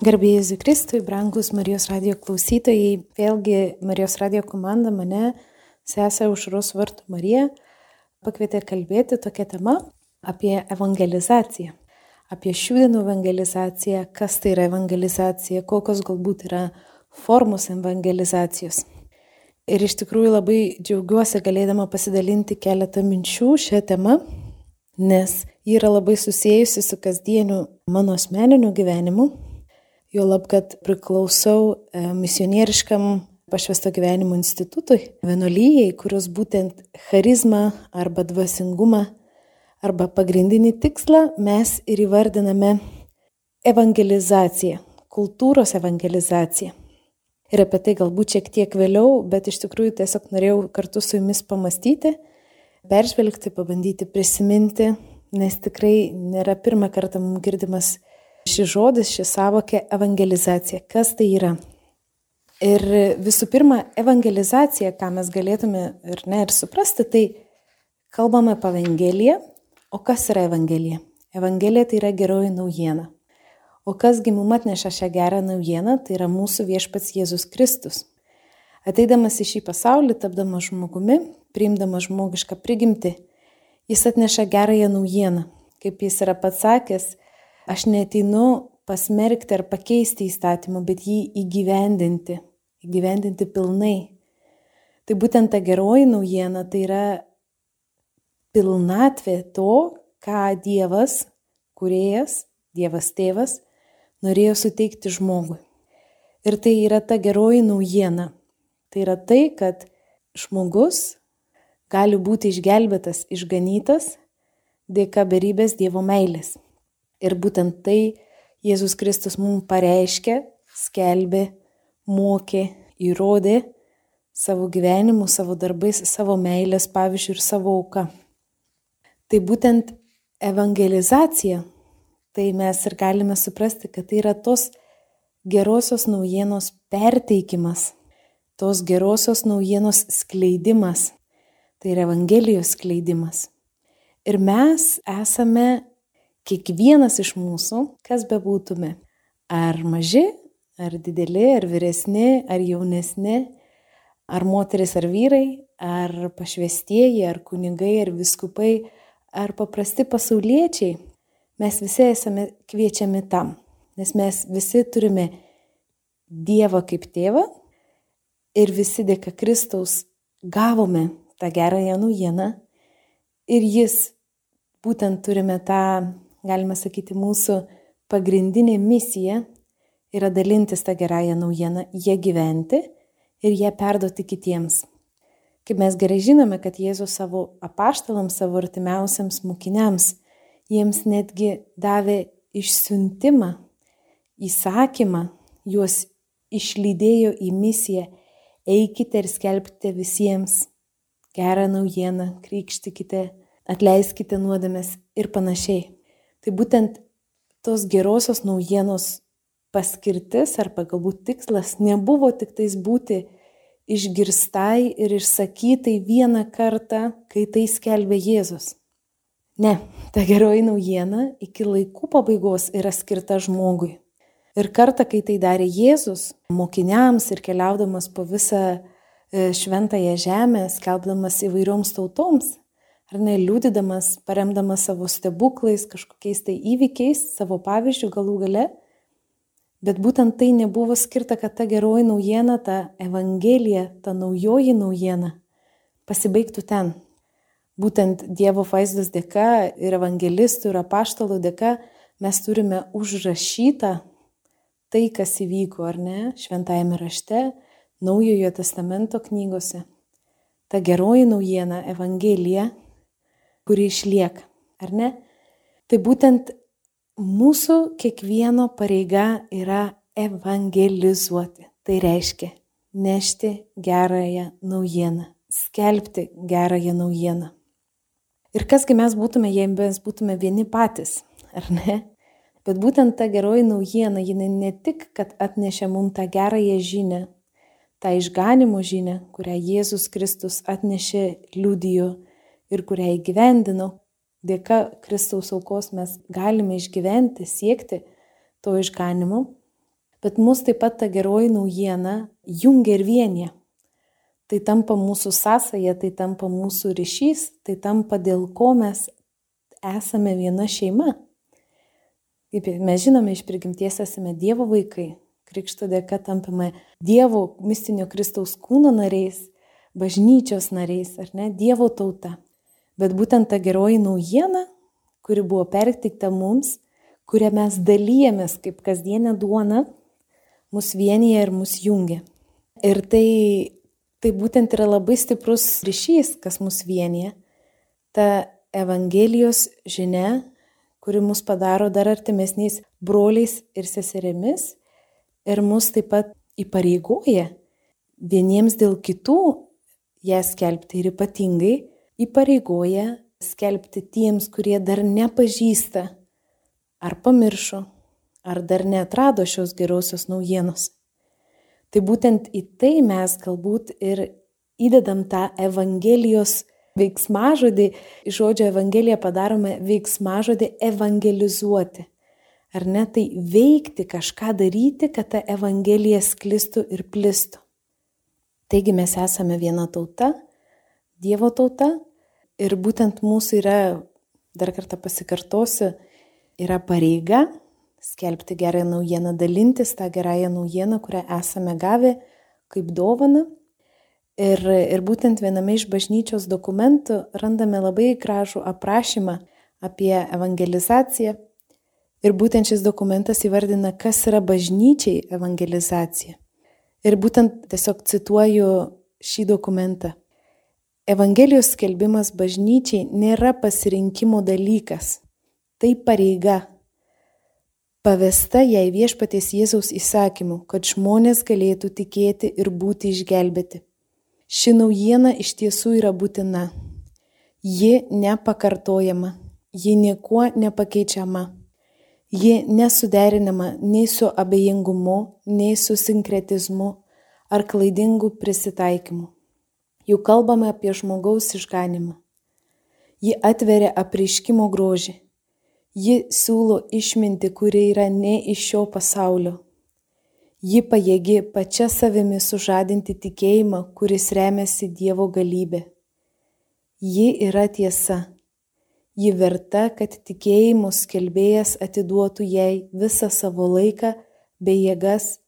Garbėjai Zikristui, brangus Marijos radio klausytojai, vėlgi Marijos radio komanda mane, sesę užros vartų Mariją, pakvietė kalbėti tokią temą apie evangelizaciją. Apie šių dienų evangelizaciją, kas tai yra evangelizacija, kokios galbūt yra formos evangelizacijos. Ir iš tikrųjų labai džiaugiuosi galėdama pasidalinti keletą minčių šią temą, nes ji yra labai susijusi su kasdieniu mano asmeniniu gyvenimu jo lab, kad priklausau e, misionieriškam pašvesto gyvenimo institutui, vienuolyjei, kurios būtent charizmą arba dvasingumą arba pagrindinį tikslą mes ir įvardiname evangelizacija, kultūros evangelizacija. Ir apie tai galbūt šiek tiek vėliau, bet iš tikrųjų tiesiog norėjau kartu su jumis pamastyti, peržvelgti, pabandyti prisiminti, nes tikrai nėra pirmą kartą mums girdimas Šis žodis, ši savokė evangelizacija. Kas tai yra? Ir visų pirma, evangelizacija, ką mes galėtume ir ne ir suprasti, tai kalbame apie Evangeliją. O kas yra Evangelija? Evangelija tai yra geroji naujiena. O kasgi mums atneša šią gerą naujieną, tai yra mūsų viešpats Jėzus Kristus. Ateidamas į šį pasaulį, tapdamas žmogumi, priimdamas žmogišką prigimtį, jis atneša gerąją naujieną. Kaip jis yra pats sakęs, Aš neteinu pasmerkti ar pakeisti įstatymą, bet jį įgyvendinti, įgyvendinti pilnai. Tai būtent ta geroji naujiena, tai yra pilnatvė to, ką Dievas, kuriejas, Dievas tėvas, norėjo suteikti žmogui. Ir tai yra ta geroji naujiena. Tai yra tai, kad žmogus gali būti išgelbėtas, išganytas dėka beribės Dievo meilės. Ir būtent tai Jėzus Kristus mums pareiškė, skelbė, mokė, įrodė savo gyvenimu, savo darbais, savo meilės pavyzdžių ir savo auką. Tai būtent evangelizacija, tai mes ir galime suprasti, kad tai yra tos gerosios naujienos perteikimas, tos gerosios naujienos skleidimas, tai yra Evangelijos skleidimas. Ir mes esame kiekvienas iš mūsų, kas bebūtume, ar maži, ar dideli, ar vyresni, ar jaunesni, ar moteris, ar vyrai, ar pašvestieji, ar kunigai, ar viskupai, ar paprasti pasauliečiai, mes visi esame kviečiami tam, nes mes visi turime Dievą kaip tėvą ir visi dėka Kristaus gavome tą gerąją naujieną ir jis būtent turime tą galima sakyti, mūsų pagrindinė misija yra dalintis tą gerąją naujieną, ją gyventi ir ją perduoti kitiems. Kaip mes gerai žinome, kad Jėzus savo apaštalams, savo artimiausiams mokiniams, jiems netgi davė išsiuntimą, įsakymą, juos išlydėjo į misiją, eikite ir skelbkite visiems gerą naujieną, krikštikite, atleiskite nuodėmės ir panašiai. Tai būtent tos gerosios naujienos paskirtis arba galbūt tikslas nebuvo tik tais būti išgirstai ir išsakytai vieną kartą, kai tai skelbė Jėzus. Ne, ta geroji naujiena iki laikų pabaigos yra skirta žmogui. Ir kartą, kai tai darė Jėzus, mokiniams ir keliaudamas po visą e, šventąją žemę, skelbdamas įvairioms tautoms, ar ne, liūdydamas, paremdamas savo stebuklais, kažkokiais tai įvykiais, savo pavyzdžių galų gale. Bet būtent tai nebuvo skirta, kad ta geroji naujiena, ta evangelija, ta naujoji naujiena pasibaigtų ten. Būtent Dievo vaizdas dėka ir evangelistų ir apaštalų dėka mes turime užrašytą tai, kas įvyko, ar ne, šventajame rašte, naujojo testamento knygose. Ta geroji naujiena, evangelija kuri išlieka, ar ne? Tai būtent mūsų kiekvieno pareiga yra evangelizuoti. Tai reiškia nešti gerąją naujieną, skelbti gerąją naujieną. Ir kasgi mes būtume, jei mes būtume vieni patys, ar ne? Bet būtent ta geroji naujiena, jinai ne tik, kad atnešė mums tą gerąją žinę, tą išganimo žinę, kurią Jėzus Kristus atnešė, liudijo ir kurią įgyvendinau, dėka Kristaus aukos mes galime išgyventi, siekti to išganimo, bet mus taip pat ta geroji naujiena jungia ir vienyje. Tai tampa mūsų sąsaja, tai tampa mūsų ryšys, tai tampa dėl ko mes esame viena šeima. Kaip mes žinome, iš prigimties esame Dievo vaikai, krikšto dėka tampame Dievo mistinio Kristaus kūno nariais, bažnyčios nariais, ar ne, Dievo tauta. Bet būtent ta geroji naujiena, kuri buvo pertikta mums, kurią mes dalyjamės kaip kasdienę duoną, mus vienyje ir mus jungia. Ir tai, tai būtent yra labai stiprus ryšys, kas mus vienyje. Ta Evangelijos žinia, kuri mus padaro dar artimesniais broliais ir seserėmis ir mus taip pat įpareigoja vieniems dėl kitų ją skelbti ir ypatingai įpareigoja skelbti tiems, kurie dar nepažįsta ar pamiršo ar dar neatrado šios gerosios naujienos. Tai būtent į tai mes galbūt ir įdedam tą Evangelijos veiksmažodį, iš žodžio Evangelija padarome veiksmažodį evangelizuoti. Ar ne tai veikti, kažką daryti, kad ta Evangelija sklistų ir plistų. Taigi mes esame viena tauta, Dievo tauta ir būtent mūsų yra, dar kartą pasikartosiu, yra pareiga skelbti gerąją naujieną, dalintis tą gerąją naujieną, kurią esame gavę kaip dovana. Ir, ir būtent viename iš bažnyčios dokumentų randame labai gražų aprašymą apie evangelizaciją. Ir būtent šis dokumentas įvardina, kas yra bažnyčiai evangelizacija. Ir būtent tiesiog cituoju šį dokumentą. Evangelijos skelbimas bažnyčiai nėra pasirinkimo dalykas, tai pareiga, pavesta jai viešpaties Jėzaus įsakymu, kad žmonės galėtų tikėti ir būti išgelbėti. Ši naujiena iš tiesų yra būtina. Ji nepakartojama, ji niekuo nepakeičiama. Ji nesuderinama nei su abejingumu, nei su sinkretizmu ar klaidingu prisitaikymu. Juk kalbame apie žmogaus išganimą. Ji atveria apriškimo grožį Ji siūlo išminti, kuri yra ne iš šio pasaulio. Ji pajėgi pačia savimi sužadinti tikėjimą, kuris remiasi Dievo galybė. Ji yra tiesa. Ji verta, kad tikėjimo skelbėjas atiduotų jai visą savo laiką bei jėgas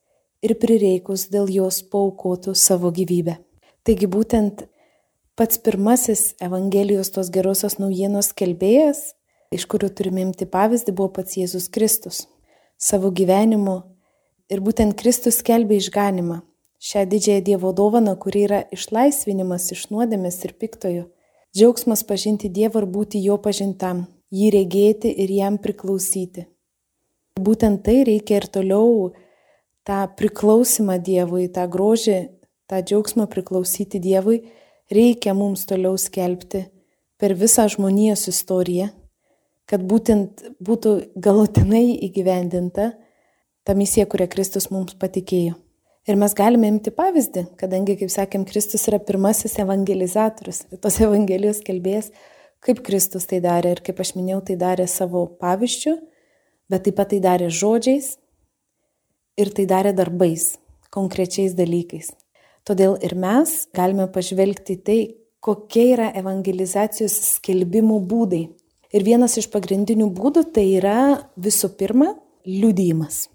ir prireikus dėl jos paukotų savo gyvybę. Taigi būtent pats pirmasis Evangelijos tos gerosios naujienos skelbėjas iš kurių turime imti pavyzdį, buvo pats Jėzus Kristus. Savo gyvenimu ir būtent Kristus skelbė išganimą, šią didžiąją Dievo dovaną, kuri yra išlaisvinimas iš nuodėmės ir piktojo, džiaugsmas pažinti Dievą ir būti jo pažintam, jį regėti ir jam priklausyti. Būtent tai reikia ir toliau tą priklausimą Dievui, tą grožį, tą džiaugsmą priklausyti Dievui, reikia mums toliau skelbti per visą žmonijos istoriją kad būtent būtų galutinai įgyvendinta ta misija, kurią Kristus mums patikėjo. Ir mes galime imti pavyzdį, kadangi, kaip sakėm, Kristus yra pirmasis evangelizatorius, tos evangelijos kelbėjas, kaip Kristus tai darė ir kaip aš minėjau, tai darė savo pavyzdžių, bet taip pat tai darė žodžiais ir tai darė darbais, konkrečiais dalykais. Todėl ir mes galime pažvelgti tai, kokie yra evangelizacijos skelbimų būdai. Ir vienas iš pagrindinių būdų tai yra visų pirma liudijimas.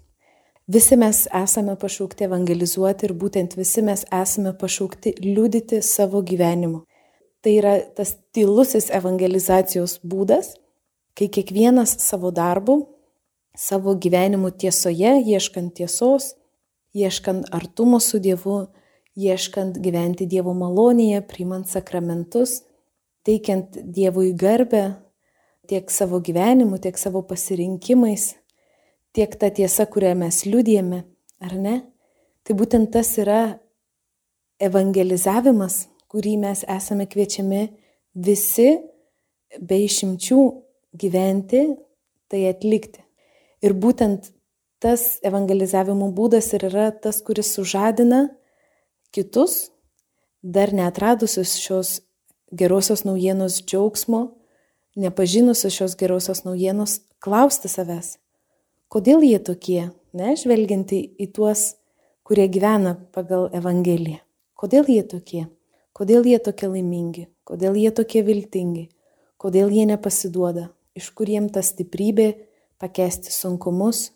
Visi mes esame pašaukti evangelizuoti ir būtent visi mes esame pašaukti liudyti savo gyvenimu. Tai yra tas tylusis evangelizacijos būdas, kai kiekvienas savo darbu, savo gyvenimu tiesoje, ieškant tiesos, ieškant artumo su Dievu, ieškant gyventi Dievo malonėje, priimant sakramentus, teikiant Dievui garbę, tiek savo gyvenimu, tiek savo pasirinkimais, tiek ta tiesa, kurią mes liūdėjame, ar ne? Tai būtent tas yra evangelizavimas, kurį mes esame kviečiami visi be išimčių gyventi, tai atlikti. Ir būtent tas evangelizavimo būdas ir yra tas, kuris sužadina kitus, dar neatradusius šios gerosios naujienos džiaugsmo, nepažinusios šios gerosios naujienos, klausti savęs, kodėl jie tokie, ne, žvelgianti į tuos, kurie gyvena pagal Evangeliją. Kodėl jie tokie? Kodėl jie tokie laimingi? Kodėl jie tokie viltingi? Kodėl jie nepasiduoda? Iš kur jiem ta stiprybė pakesti sunkumus?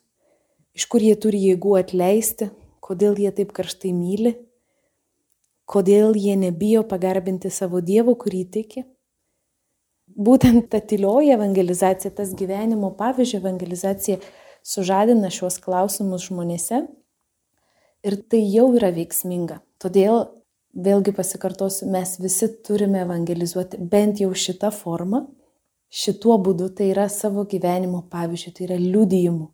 Iš kur jie turi jėgų atleisti? Kodėl jie taip karštai myli? Kodėl jie nebijo pagarbinti savo Dievo, kurį tiki? Būtent ta tylioji evangelizacija, tas gyvenimo pavyzdžio evangelizacija sužadina šios klausimus žmonėse ir tai jau yra veiksminga. Todėl vėlgi pasikartosiu, mes visi turime evangelizuoti bent jau šitą formą, šituo būdu tai yra savo gyvenimo pavyzdžių, tai yra liudijimu.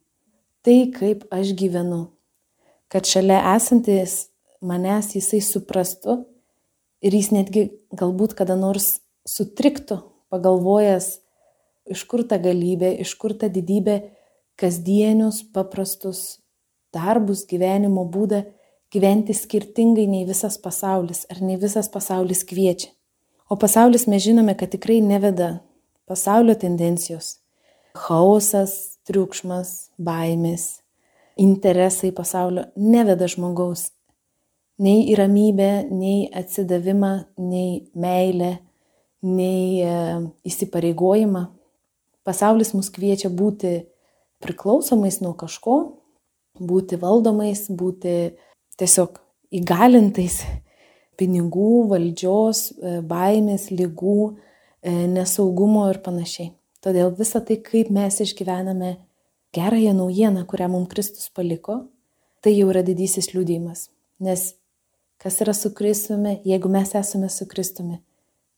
Tai kaip aš gyvenu, kad šalia esantis manęs jisai suprastų ir jis netgi galbūt kada nors sutriktų, pagalvojęs, iš kur ta galybė, iš kur ta didybė, kasdienius, paprastus darbus, gyvenimo būdą gyventi skirtingai nei visas pasaulis ar nei visas pasaulis kviečia. O pasaulis mes žinome, kad tikrai neveda pasaulio tendencijos. Chaosas, triukšmas, baimės, interesai pasaulio neveda žmogaus nei į ramybę, nei atsidavimą, nei meilę, nei e, įsipareigojimą. Pasaulis mus kviečia būti priklausomais nuo kažko, būti valdomais, būti tiesiog įgalintais pinigų, valdžios, e, baimės, lygų, e, nesaugumo ir panašiai. Todėl visa tai, kaip mes išgyvename gerąją naujieną, kurią mums Kristus paliko, tai jau yra didysis liūdėjimas. Nes kas yra su Kristumi, jeigu mes esame su Kristumi,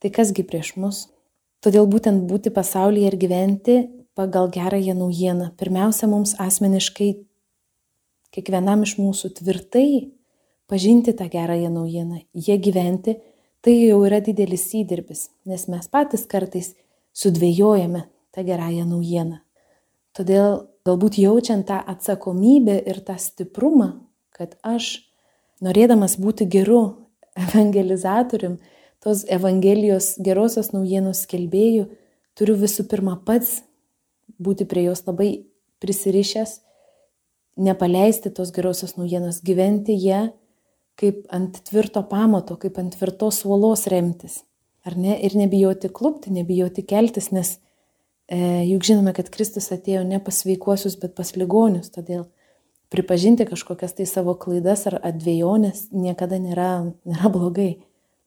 tai kasgi prieš mus? Todėl būtent būti pasaulyje ir gyventi pagal gerąją naujieną. Pirmiausia, mums asmeniškai kiekvienam iš mūsų tvirtai pažinti tą gerąją naujieną, jie gyventi, tai jau yra didelis įdirbis, nes mes patys kartais sudvėjojame tą gerąją naujieną. Todėl galbūt jaučiant tą atsakomybę ir tą stiprumą, kad aš, norėdamas būti geru evangelizatorium, tos Evangelijos gerosios naujienos skelbėjų, turiu visų pirma pats būti prie jos labai prisirišęs nepaleisti tos gerosios naujienos, gyventi ją kaip ant tvirto pamato, kaip ant tvirtos uolos remtis. Ar ne? Ir nebijoti klupti, nebijoti keltis, nes e, juk žinome, kad Kristus atėjo ne pas sveikuosius, bet pas ligonius. Todėl pripažinti kažkokias tai savo klaidas ar atvejonės niekada nėra, nėra blogai.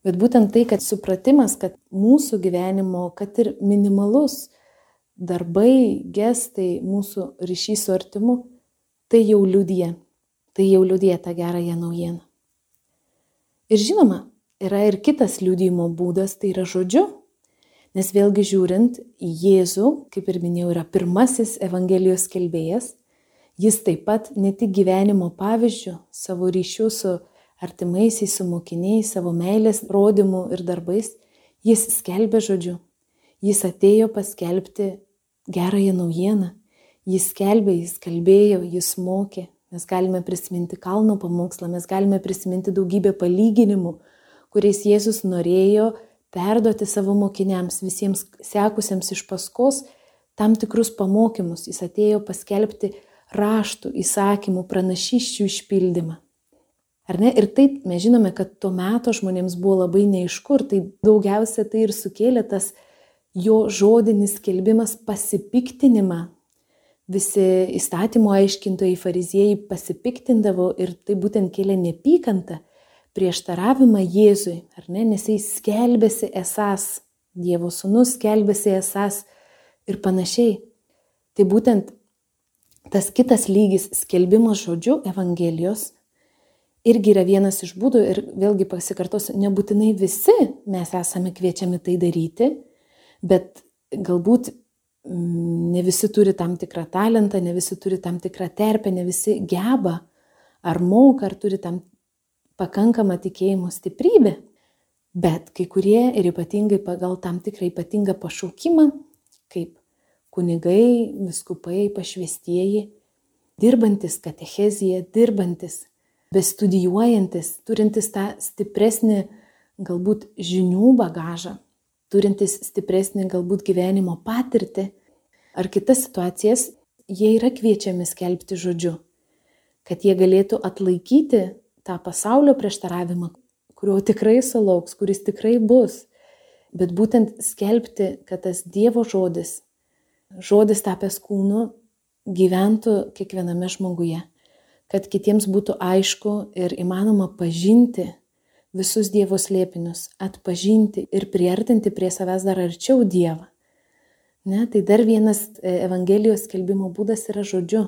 Bet būtent tai, kad supratimas, kad mūsų gyvenimo, kad ir minimalus darbai, gestai, mūsų ryšys su artimu, tai jau liudija, tai jau liudija tą gerąją naujieną. Ir žinoma, yra ir kitas liudijimo būdas, tai yra žodžiu. Nes vėlgi žiūrint į Jėzų, kaip ir minėjau, yra pirmasis Evangelijos kelbėjas, jis taip pat ne tik gyvenimo pavyzdžių, savo ryšių su artimaisiais, su mokiniais, savo meilės rodymų ir darbais, jis skelbė žodžiu. Jis atėjo paskelbti gerąją naujieną, Jis skelbė, jis kalbėjo, jis mokė. Mes galime prisiminti kalno pamokslą, mes galime prisiminti daugybę palyginimų, kuriais Jėzus norėjo perduoti savo mokiniams, visiems sekusiems iš paskos, tam tikrus pamokymus. Jis atėjo paskelbti raštų, įsakymų, pranašyščių išpildymą. Ar ne? Ir taip mes žinome, kad tuo metu žmonėms buvo labai neiškur, tai daugiausia tai ir sukėlė tas jo žodinis kelbimas pasipiktinimą visi įstatymo aiškintojai, fariziejai pasipiktindavo ir tai būtent kėlė nepykantą, prieštaravimą Jėzui, ar ne, nes jis skelbėsi esas, Dievo sūnus skelbėsi esas ir panašiai. Tai būtent tas kitas lygis skelbimas žodžiu Evangelijos irgi yra vienas iš būdų ir vėlgi pasikartosiu, nebūtinai visi mes esame kviečiami tai daryti, bet galbūt ne visi turi tam tikrą talentą, ne visi turi tam tikrą terpę, ne visi geba ar moka, ar turi tam pakankamą tikėjimo stiprybę. Bet kai kurie ir ypatingai pagal tam tikrą ypatingą pašaukimą, kaip kunigai, viskupai, pašvestieji, dirbantis katecheziją, dirbantis, bestudijuojantis, turintis tą stipresnį galbūt žinių bagažą, turintys stipresnį galbūt gyvenimo patirtį ar kitas situacijas, jie yra kviečiami skelbti žodžiu. kad jie galėtų atlaikyti tą pasaulio prieštaravimą, kurio tikrai sulauks, kuris tikrai bus, bet būtent skelbti, kad tas Dievo žodis, žodis tapęs kūnu, gyventų kiekviename žmoguje, kad kitiems būtų aišku ir įmanoma pažinti visus Dievo slėpinius, atpažinti ir priartinti prie savęs dar arčiau Dievą. Ne, tai dar vienas e, Evangelijos skelbimo būdas yra žodžiu.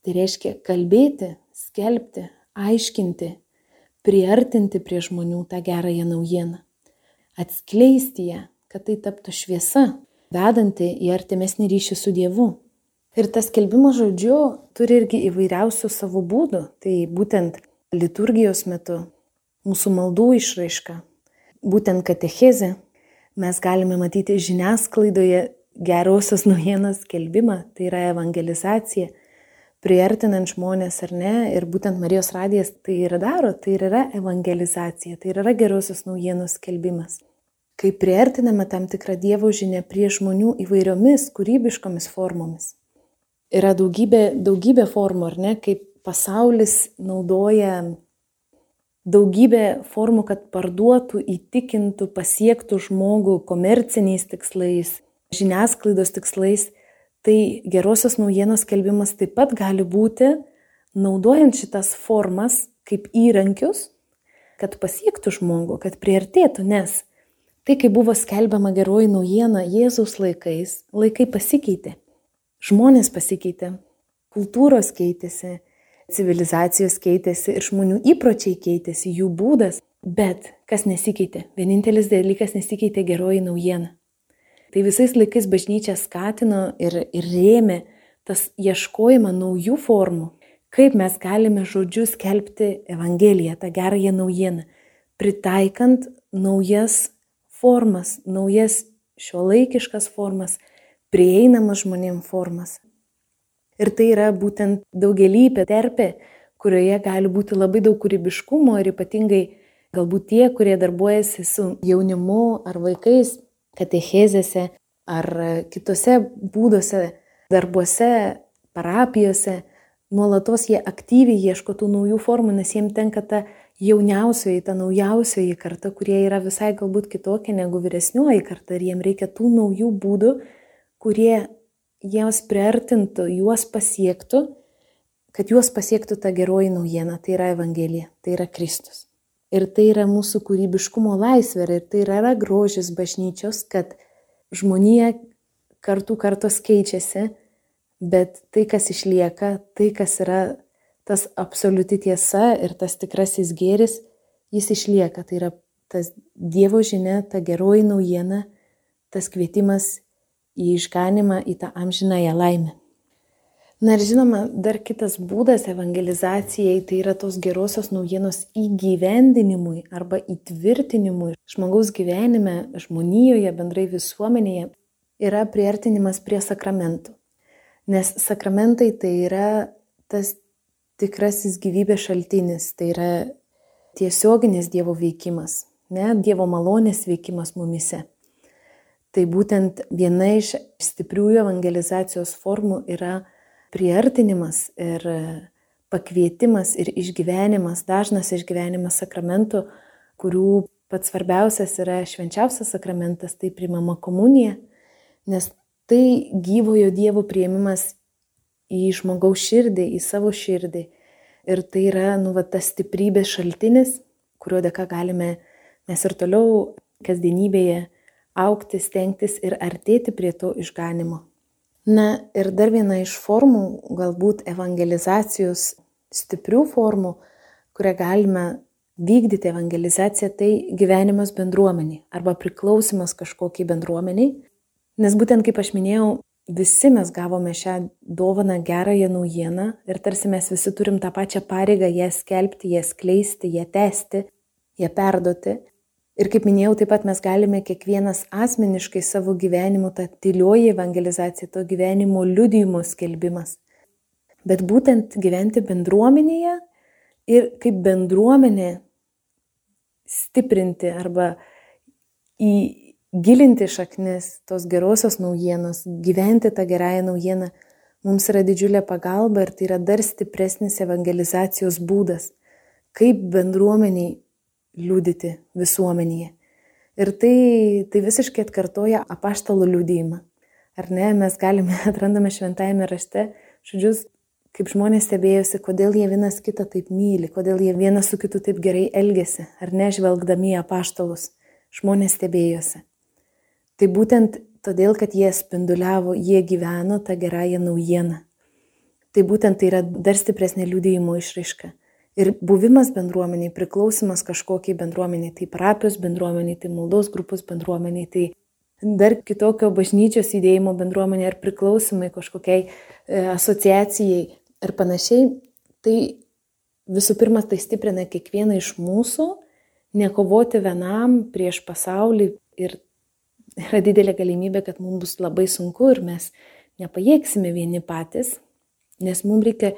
Tai reiškia kalbėti, skelbti, aiškinti, priartinti prie žmonių tą gerąją naujieną, atskleisti ją, kad tai taptų šviesa, vedanti į artimesnį ryšį su Dievu. Ir tas kelbimo žodžiu turi irgi įvairiausių savo būdų. Tai būtent liturgijos metu, mūsų maldų išraiška, būtent katechezė. Mes galime matyti žiniasklaidoje gerosios naujienos kelbimą, tai yra evangelizacija, priartinant žmonės ar ne. Ir būtent Marijos radijas tai ir daro, tai ir yra evangelizacija, tai ir yra gerosios naujienos skelbimas. Kai priartiname tam tikrą Dievo žinę prie žmonių įvairiomis kūrybiškomis formomis. Yra daugybė, daugybė formų, ar ne, kaip pasaulis naudoja daugybę formų, kad parduotų, įtikintų, pasiektų žmogų komerciniais tikslais, žiniasklaidos tikslais Tai gerosios naujienos skelbimas taip pat gali būti, naudojant šitas formas kaip įrankius, kad pasiektų žmogų, kad priartėtų, nes tai, kai buvo skelbiama geroji naujiena Jėzaus laikais, laikai pasikeitė, žmonės pasikeitė, kultūros keitėsi, civilizacijos keitėsi ir žmonių įpročiai keitėsi, jų būdas, bet kas nesikeitė, vienintelis dalykas nesikeitė geroji naujiena. Tai visais laikais bažnyčia skatino ir, ir rėmė tas ieškojimą naujų formų, kaip mes galime žodžiu skelbti Evangeliją, tą gerąją naujieną, pritaikant naujas formas, naujas šiuolaikiškas formas, prieinamas žmonėm formas. Ir tai yra būtent daugelypė terpė, kurioje gali būti labai daug kūrybiškumo ir ypatingai galbūt tie, kurie darbuojasi su jaunimu ar vaikais, katechezėse ar kitose būdose, darbuose, parapijose, nuolatos jie aktyviai ieško tų naujų formų, nes jiems tenka ta jauniausioji, ta naujausioji karta, kurie yra visai galbūt kitokia negu vyresnioji karta ir jiems reikia tų naujų būdų, kurie juos priartintų, juos pasiektų, kad juos pasiektų ta geroji naujiena, tai yra Evangelija, tai yra Kristus. Ir tai yra mūsų kūrybiškumo laisvė ir tai yra grožis bažnyčios, kad žmonija kartų kartos keičiasi, bet tai, kas išlieka, tai, kas yra tas absoliuti tiesa ir tas tikrasis gėris, jis išlieka. Tai yra tas Dievo žinia, ta geroji naujiena, tas kvietimas į išganimą, į tą amžinąją laimę. Na ir žinoma, dar kitas būdas evangelizacijai tai yra tos gerosios naujienos įgyvendinimui arba įtvirtinimui žmogaus gyvenime, žmonijoje, bendrai visuomenėje yra priartinimas prie sakramentų. Nes sakramentai tai yra tas tikrasis gyvybės šaltinis, tai yra tiesioginis Dievo veikimas, ne Dievo malonės veikimas mumise. Tai būtent viena iš stipriųjų evangelizacijos formų yra priartinimas ir pakvietimas ir išgyvenimas, dažnas išgyvenimas sakramentų, kurių pats svarbiausias yra švenčiausias sakramentas, tai primama komunija, nes tai gyvojo Dievo prieimimas į žmogaus širdį, į savo širdį. Ir tai yra, nu, va, tas stiprybės šaltinis, kurio dėka galime mes ir toliau kasdienybėje aukti, stengtis ir artėti prie to išganimo. Na ir dar viena iš formų, galbūt evangelizacijos stiprių formų, kurią galime vykdyti evangelizaciją, tai gyvenimas bendruomeniai arba priklausimas kažkokiai bendruomeniai. Nes būtent kaip aš minėjau, visi mes gavome šią dovaną gerąją naujieną ir tarsi mes visi turim tą pačią pareigą ją skelbti, ją skleisti, ją tęsti, ją perduoti. Ir kaip minėjau, taip pat mes galime kiekvienas asmeniškai savo gyvenimu, ta tylioji evangelizacija, to gyvenimo liudijimo skelbimas. Bet būtent gyventi bendruomenėje ir kaip bendruomenė stiprinti arba įgilinti šaknis tos gerosios naujienos, gyventi tą gerąją naujieną mums yra didžiulė pagalba ir tai yra dar stipresnis evangelizacijos būdas, kaip bendruomeniai liūdyti visuomenėje. Ir tai, tai visiškai atkartoja apaštalų liūdėjimą. Ar ne, mes galime, atrandame šventajame rašte žodžius, kaip žmonės stebėjosi, kodėl jie vienas kitą taip myli, kodėl jie vienas su kitu taip gerai elgesi, ar nežvelgdami į apaštalus. Žmonės stebėjosi. Tai būtent todėl, kad jie spinduliavo, jie gyveno tą gerąją naujieną. Tai būtent tai yra dar stipresnė liūdėjimo išraiška. Ir buvimas bendruomeniai, priklausimas kažkokiai bendruomeniai, tai parapijos bendruomeniai, tai maldos grupos bendruomeniai, tai dar kitokio bažnyčios judėjimo bendruomenė ar priklausomai kažkokiai e, asociacijai ir panašiai, tai visų pirma tai stiprina kiekvieną iš mūsų, nekovoti vienam prieš pasaulį ir yra didelė galimybė, kad mums bus labai sunku ir mes nepajėgsime vieni patys, nes mums reikia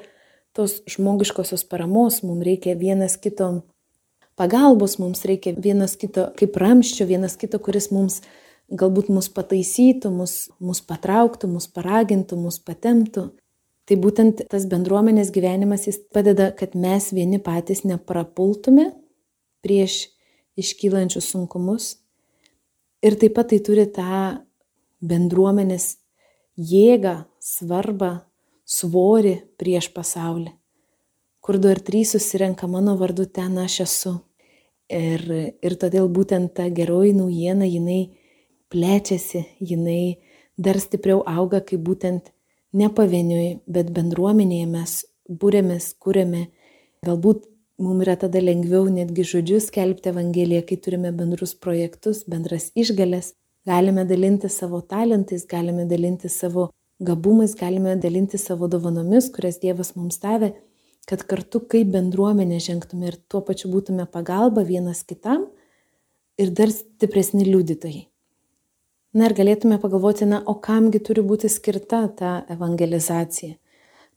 tos žmogiškosios paramos, mums reikia vienas kito pagalbos, mums reikia vienas kito kaip ramščio, vienas kito, kuris mums galbūt mus pataisytų, mus, mus patrauktų, mus paragintų, mus patemtų. Tai būtent tas bendruomenės gyvenimas jis padeda, kad mes vieni patys neprapultume prieš iškylančius sunkumus, Ir taip pat tai turi tą bendruomenės jėgą, svarbą, svorį prieš pasaulį. Kur du ar trys susirenka mano vardu, ten aš esu. Ir, ir todėl būtent ta geroji naujiena, jinai plečiasi, jinai dar stipriau auga, kai būtent ne pavieniui, bet bendruomenėje mes būrėmės, kūrėme, galbūt Mums yra tada lengviau netgi žodžius skelbti Evangeliją, kai turime bendrus projektus, bendras išgalės, galime dalinti savo talentais, galime dalinti savo gabumais, galime dalinti savo dovanomis, kurias Dievas mums davė, kad kartu kaip bendruomenė žengtume ir tuo pačiu būtume pagalba vienas kitam ir dar stipresni liudytojai. Na ir galėtume pagalvoti, na, o kamgi turi būti skirta ta evangelizacija.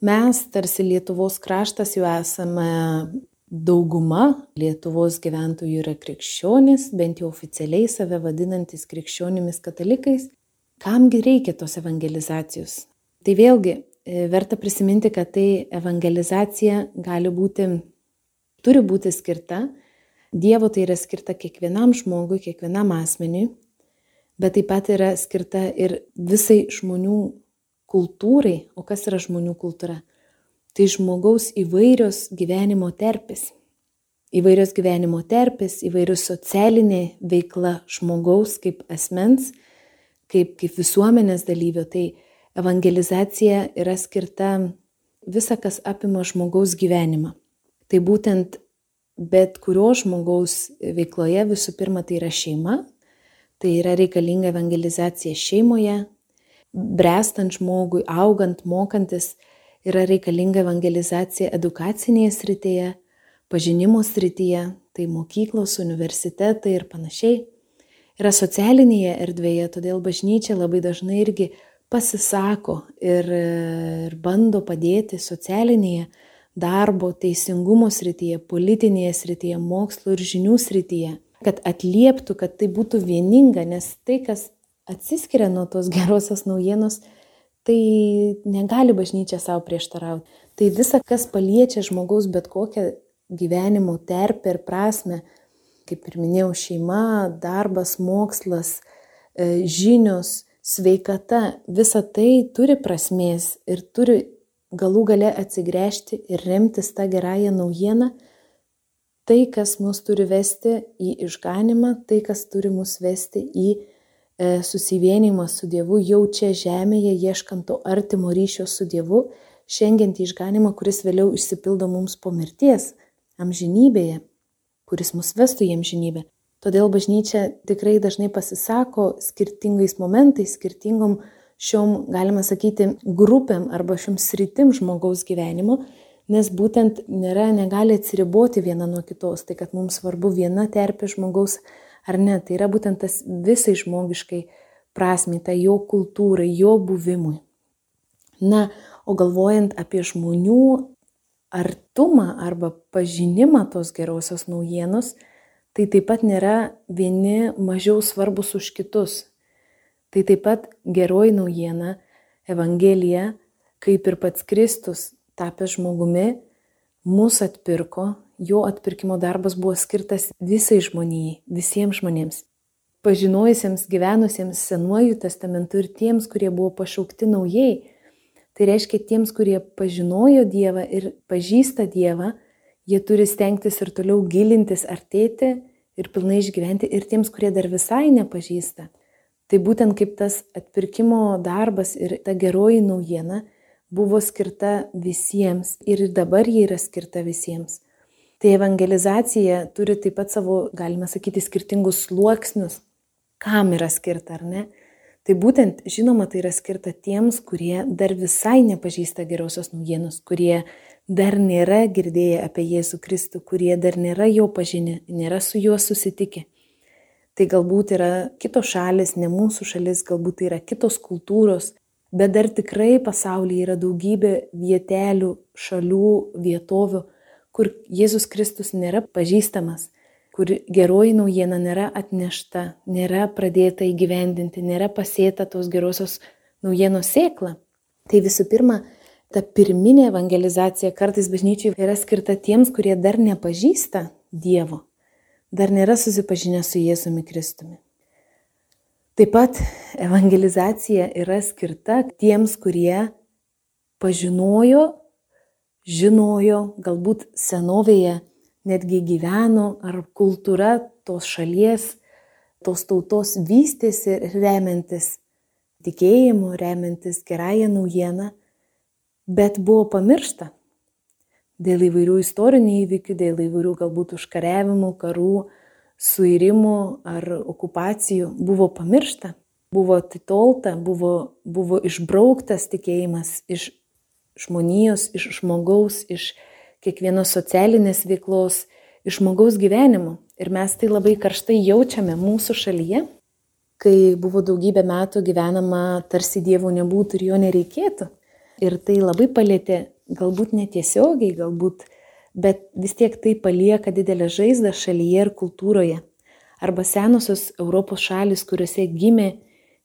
Mes, tarsi Lietuvos kraštas, jau esame dauguma Lietuvos gyventojų yra krikščionys, bent jau oficialiai save vadinantis krikščionimis katalikais. Kamgi reikia tos evangelizacijos? Tai vėlgi e, verta prisiminti, kad tai evangelizacija gali būti, turi būti skirta, Dievo tai yra skirta kiekvienam žmogui, kiekvienam asmeniui, bet taip pat yra skirta ir visai žmonių kultūrai. O kas yra žmonių kultūra? Tai žmogaus įvairios gyvenimo terpės. Įvairios gyvenimo terpės, įvairios socialinė veikla žmogaus kaip asmens, kaip, kaip visuomenės dalyvio. Tai evangelizacija yra skirta visa, kas apima žmogaus gyvenimą. Tai būtent bet kurio žmogaus veikloje visų pirma tai yra šeima, tai yra reikalinga evangelizacija šeimoje, brestant žmogui, augant, mokantis, yra reikalinga evangelizacija edukacinėje srityje, pažinimo srityje, tai mokyklos, universitetai ir panašiai. Yra socialinėje erdvėje, todėl bažnyčia labai dažnai irgi pasisako ir, ir bando padėti socialinėje, darbo, teisingumo srityje, politinėje srityje, mokslo ir žinių srityje, kad atlieptų, kad tai būtų vieninga, nes tai, kas atsiskiria nuo tos gerosios naujienos, tai negali bažnyčia savo prieštarauti. Tai visa, kas paliečia žmogaus bet kokią gyvenimo terpę ir prasme, kaip ir minėjau, šeima, darbas, mokslas, e, žinios, sveikata, visa tai turi prasmės ir turi galų gale atsigręžti ir remtis tą gerąją naujieną, tai, kas mus turi vesti į išganimą, tai, kas turi mus vesti į susivienimas su Dievu jau čia žemėje, ieškant to artimo ryšio su Dievu, šiandien išganimą, kuris vėliau išsipildo mums po mirties, amžinybėje, kuris mus vestų į amžinybę. Todėl bažnyčia tikrai dažnai pasisako skirtingais momentais, skirtingom šiom, galima sakyti, grupėm arba šiom sritim žmogaus gyvenimo, nes būtent nėra, negali atsiriboti viena nuo kitos. Tai kad mums svarbu viena terpė žmogaus ar ne, tai yra būtent tas visai žmogiškai prasme, tai jo kultūrai, jo buvimui. Na, o galvojant apie žmonių artumą arba pažinimą tos gerosios naujienos, tai taip pat nėra vieni mažiau svarbus už kitus. Tai taip pat geroji naujiena, Evangelija, kaip ir pats Kristus tapęs žmogumi, mus atpirko, jo atpirkimo darbas buvo skirtas visai žmonijai, visiems žmonėms. Pažinojusiems, gyvenusiems senuoju testamentu ir tiems, kurie buvo pašaukti naujai. Tai reiškia tiems, kurie pažinojo Dievą ir pažįsta Dievą, jie turi stengtis ir toliau gilintis, artėti ir pilnai išgyventi ir tiems, kurie dar visai nepažįsta. Tai būtent kaip tas atpirkimo darbas ir ta geroji naujiena buvo skirta visiems ir dabar ji yra skirta visiems. Tai evangelizacija turi taip pat savo, galima sakyti, skirtingus sluoksnius, kam yra skirta ar ne. Tai būtent, žinoma, tai yra skirta tiems, kurie dar visai nepažįsta gerosios naujienos, kurie dar nėra girdėję apie Jėzų Kristų, kurie dar nėra jo pažinę, nėra su juo susitikę. Tai galbūt yra kitos šalis, ne mūsų šalis, galbūt tai yra kitos kultūros, bet dar tikrai pasaulyje yra daugybė vietelių, šalių, vietovių, kur Jėzus Kristus nėra pažįstamas, kur geroji naujiena nėra atnešta, nėra pradėta įgyvendinti, nėra pasėta tos gerosios naujienos sėkla. Tai visų pirma, ta pirminė evangelizacija kartais bažnyčiai yra skirta tiems, kurie dar nepažįsta Dievo, dar nėra susipažinę su Jėzumi Kristumi. Taip pat evangelizacija yra skirta tiems, kurie pažinojo, žinojo, galbūt senovėje netgi gyveno, ar kultūra tos šalies, tos tautos vystėsi remiantis tikėjimu, remiantis gerąją naujieną bet buvo pamiršta dėl įvairių istorinių įvykių, dėl įvairių galbūt užkariavimų, karų, suirimų ar okupacijų, buvo pamiršta, buvo atitolta, buvo, buvo išbrauktas tikėjimas iš žmonijos, iš žmogaus, iš kiekvienos socialinės veiklos, iš žmogaus gyvenimo. Ir mes tai labai karštai jaučiame mūsų šalyje, kai buvo daugybę metų gyvenama tarsi Dievo nebūtų ir jo nereikėtų. Ir tai labai palėtė, galbūt netiesiogiai, galbūt, bet vis tiek tai palieka didelę žaizdą šalyje ir kultūroje. Arba senosios Europos šalis, kuriuose gimė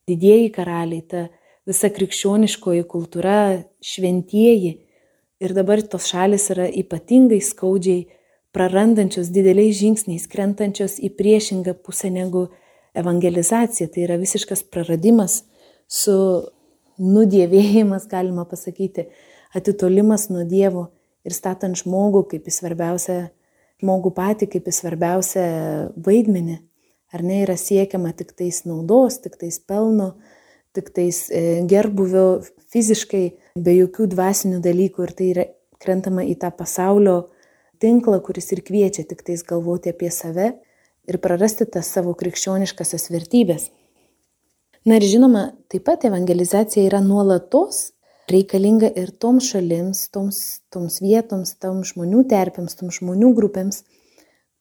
didieji karaliai, ta visa krikščioniškoji kultūra, šventieji. Ir dabar tos šalis yra ypatingai skaudžiai prarandančios dideliais žingsniais, krentančios į priešingą pusę negu evangelizacija. Tai yra visiškas praradimas su nudėvėjimas, galima pasakyti, atitolimas nuo Dievo ir statant žmogų kaip į svarbiausią, žmogų patį kaip į svarbiausią vaidmenį. Ar ne yra siekiama tik tais naudos, tik tais pelno, tik tais e, gerbuvio fiziškai, be jokių dvasinių dalykų ir tai yra krentama į tą pasaulio tinklą, kuris ir kviečia tik tais galvoti apie save ir prarasti tas savo krikščioniškasias vertybės. Na ir žinoma, taip pat evangelizacija yra nuolatos reikalinga ir toms šalims, toms, toms vietoms, toms žmonių terpėms, toms žmonių grupėms,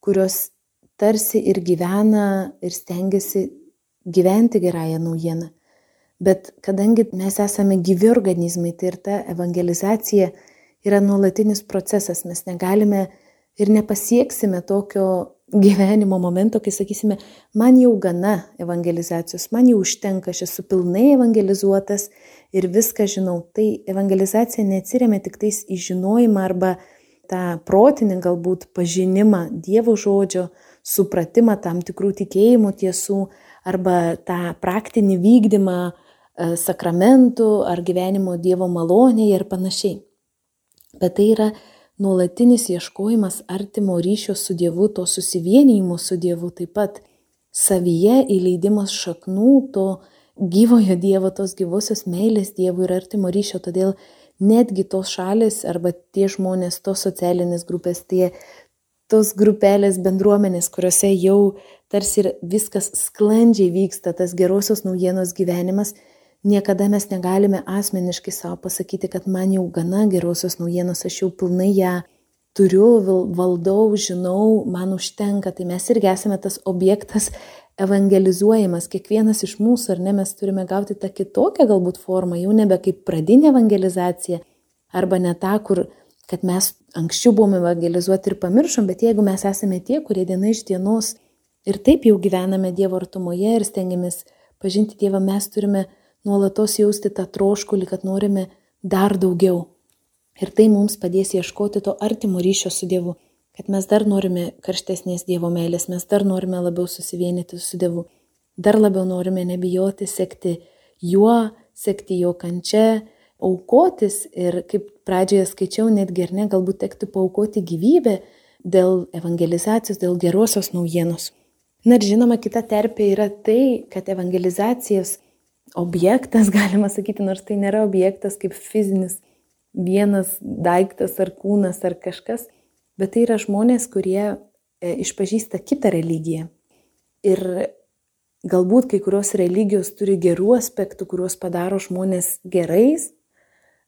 kurios tarsi ir gyvena ir stengiasi gyventi gerąją naujieną. Bet kadangi mes esame gyvi organizmai, tai ir ta evangelizacija yra nuolatinis procesas, mes negalime ir nepasieksime tokio gyvenimo momento, kai sakysime, man jau gana evangelizacijos, man jau užtenka, aš esu pilnai evangelizuotas ir viską žinau. Tai evangelizacija neatsiriamė tik tais į žinojimą arba tą protinį galbūt pažinimą Dievo žodžio, supratimą tam tikrų tikėjimų tiesų arba tą praktinį vykdymą sakramentų ar gyvenimo Dievo malonėje ir panašiai. Bet tai yra nuolatinis ieškojimas artimo ryšio su Dievu, to susivienijimo su Dievu, taip pat savyje įleidimas šaknų to gyvojo Dievo, tos gyvosios meilės Dievui ir artimo ryšio. Todėl netgi tos šalis arba tie žmonės, tos socialinės grupės, tie tos grupelės bendruomenės, kuriuose jau tarsi ir viskas sklandžiai vyksta, tas gerosios naujienos gyvenimas, Niekada mes negalime asmeniškai savo pasakyti, kad man jau gana gerosios naujienos, aš jau pilnai ją turiu, valdau, žinau, man užtenka. Tai mes irgi esame tas objektas evangelizuojamas. Kiekvienas iš mūsų, ar ne, mes turime gauti tą kitokią galbūt formą, jau nebe kaip pradinė evangelizacija, arba ne tą, kur, kad mes anksčiau buvome evangelizuoti ir pamiršom, bet jeigu mes esame tie, kurie diena iš dienos ir taip jau gyvename Dievo artumoje ir stengiamės pažinti Dievą, mes turime nuolatos jausti tą troškulį, kad norime dar daugiau. Ir tai mums padės ieškoti to artimo ryšio su Dievu, kad mes dar norime karštesnės Dievo meilės, mes dar norime labiau susivienyti su Dievu, dar labiau norime nebijoti sekti juo, sekti jo kančia, aukotis ir kaip pradžioje skaičiau, netgi ir ne, galbūt tektų paukoti gyvybę dėl evangelizacijos, dėl gerosios naujienos. Na ir žinoma, kita terpė yra tai, kad evangelizacijos objektas, galima sakyti, nors tai nėra objektas kaip fizinis vienas daiktas ar kūnas ar kažkas, bet tai yra žmonės, kurie e, išpažįsta kitą religiją. Ir galbūt kai kurios religijos turi gerų aspektų, kuriuos padaro žmonės gerais,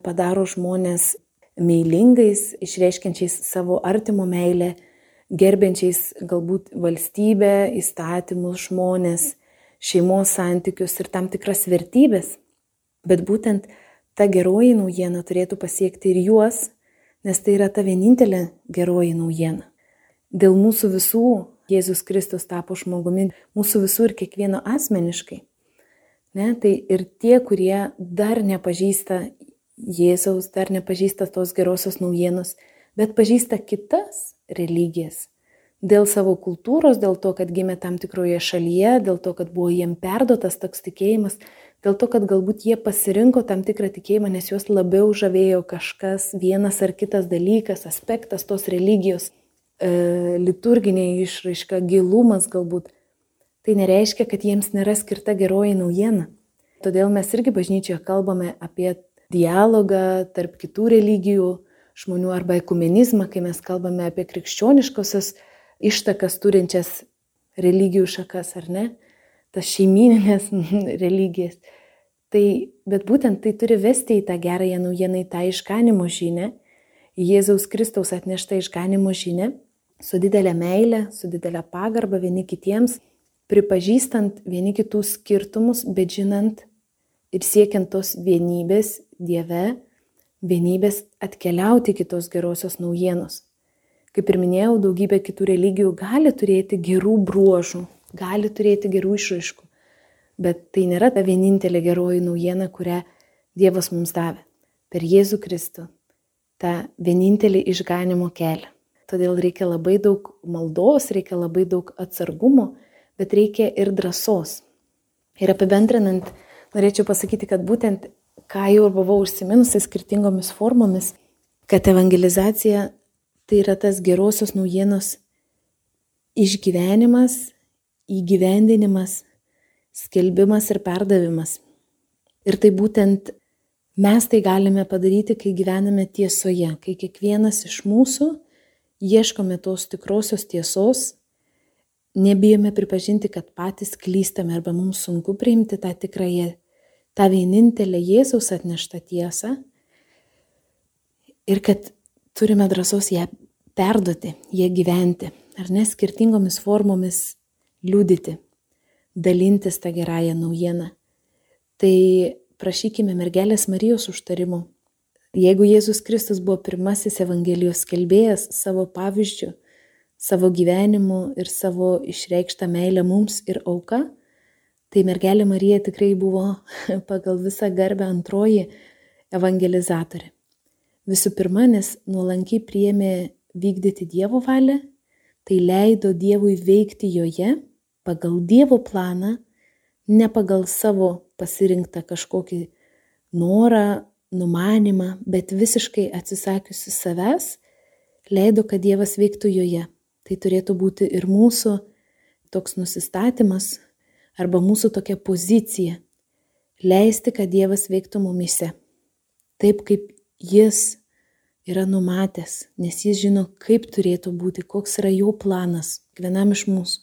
padaro žmonės meilingais, išreiškiančiais savo artimo meilę, gerbiančiais galbūt valstybę, įstatymus, žmonės, šeimos santykius ir tam tikras vertybės. Bet būtent ta geroji naujiena turėtų pasiekti ir juos, nes tai yra ta vienintelė geroji naujiena. Dėl mūsų visų Jėzus Kristus tapo žmogumi, mūsų visų ir kiekvieno asmeniškai. Ne, tai ir tie, kurie dar nepažįsta Jėzaus, dar nepažįsta tos gerosios naujienos, bet pažįsta kitas religijas. Dėl savo kultūros, dėl to, kad gimė tam tikroje šalyje, dėl to, kad buvo jiem perdotas toks tikėjimas, dėl to, kad galbūt jie pasirinko tam tikrą tikėjimą, nes juos labiau žavėjo kažkas, vienas ar kitas dalykas, aspektas tos religijos, e, liturginė išraiška, gilumas galbūt. Tai nereiškia, kad jiems nėra skirta geroji naujiena. Todėl mes irgi bažnyčioje kalbame apie dialogą tarp kitų religijų žmonių arba ekumenizmą, kai mes kalbame apie krikščioniškosios ištakas turinčias religijų šakas, ar ne, tas šeimininės religijas. Tai, bet būtent tai turi vesti į tą gerąją naujieną, į tą išganimo žinę, į Jėzaus Kristaus atneštą išganimo žinę, su didelė meilė, su didelė pagarba vieni kitiems, pripažįstant vieni kitų skirtumus, bet žinant ir siekiant tos vienybės Dieve, vienybės atkeliauti kitos gerosios naujienos. Kaip ir minėjau, daugybė kitų religijų gali turėti gerų bruožų, gali turėti gerų išraiškų, bet tai nėra ta vienintelė geroji naujiena, kurią Dievas mums davė per Jėzų Kristų, tą vienintelį išganimo kelią. Todėl reikia labai daug maldos, reikia labai daug atsargumo, bet reikia ir drąsos. Ir apibendrinant, norėčiau pasakyti, kad būtent ką jau ir buvau užsiminusi skirtingomis formomis, kad evangelizacija tai yra tas gerosios naujienos išgyvenimas, įgyvendinimas, skelbimas ir perdavimas. Ir tai būtent mes tai galime padaryti, kai gyvename tiesoje, kai kiekvienas iš mūsų ieškome tos tikrosios tiesos, nebijome pripažinti, kad patys klystame arba mums sunku priimti tą tikrąją tą vienintelę Jėzaus atneštą tiesą ir kad turime drąsos ją perduoti, ją gyventi, ar ne skirtingomis formomis liūdyti, dalintis tą gerąją naujieną. Tai prašykime mergelės Marijos užtarimo. Jeigu Jėzus Kristus buvo pirmasis Evangelijos kelbėjas savo pavyzdžių, savo gyvenimu ir savo išreikštą meilę mums ir auka, tai mergelė Marija tikrai buvo pagal visą garbę antroji evangelizatorė. Visų pirma, nes nuolankiai priėmė vykdyti Dievo valią, tai leido Dievui veikti joje pagal Dievo planą, ne pagal savo pasirinktą kažkokį norą, numanimą, bet visiškai atsisakiusi savęs, leido, kad Dievas veiktų joje. Tai turėtų būti ir mūsų toks nusistatymas, arba mūsų tokia pozicija - leisti, kad Dievas veiktų mumise. Taip kaip Jis yra numatęs, nes Jis žino, kaip turėtų būti, koks yra jo planas kiekvienam iš mūsų.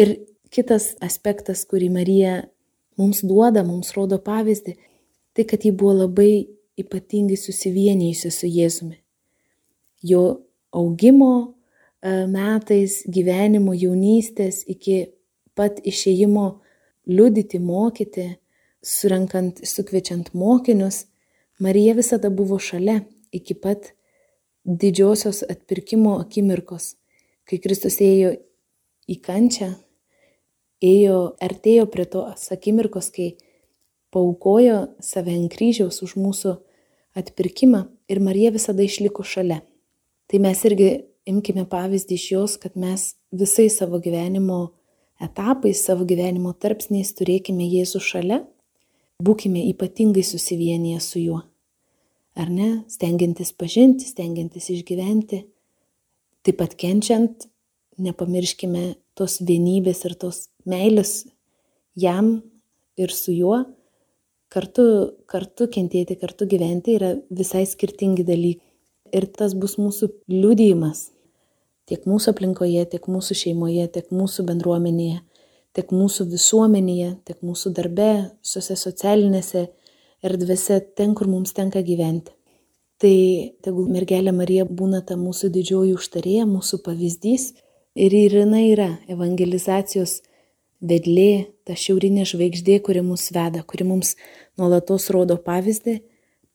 Ir kitas aspektas, kurį Marija mums duoda, mums rodo pavyzdį, tai kad ji buvo labai ypatingai susivienijusi su Jėzumi. Jo augimo e, metais, gyvenimo jaunystės iki pat išėjimo liudyti, mokyti, surinkant, sukviečiant mokinius, Marija visada buvo šalia iki pat didžiosios atpirkimo akimirkos, kai Kristus ėjo į kančią, ėjo, artėjo prie tos akimirkos, kai paukojo save ant kryžiaus už mūsų atpirkimą ir Marija visada išliko šalia. Tai mes irgi imkime pavyzdį iš jos, kad mes visais savo gyvenimo etapais, savo gyvenimo tarpsniais turėkime Jėzų šalia, būkime ypatingai susivienyje su juo. Ar ne? Stengiantis pažinti, stengiantis išgyventi, taip pat kenčiant, nepamirškime tos vienybės ir tos meilės jam ir su juo. Kartu, kartu kentėti, kartu gyventi yra visai skirtingi dalykai. Ir tas bus mūsų liudijimas tiek mūsų aplinkoje, tiek mūsų šeimoje, tiek mūsų bendruomenėje, tiek mūsų visuomenėje, tiek mūsų darbe, visose socialinėse erdvėse, ten, kur mums tenka gyventi. Tai tegul mergelė Marija būna ta mūsų didžioji užtarėja, mūsų pavyzdys ir jinai yra evangelizacijos vedlė, ta šiaurinė žvaigždė, kuri mus veda, kuri mums nuolatos rodo pavyzdį,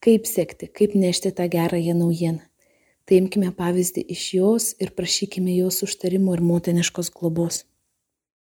kaip sekti, kaip nešti tą gerąją naujieną. Tai imkime pavyzdį iš jos ir prašykime jos užtarimo ir motiniškos globos.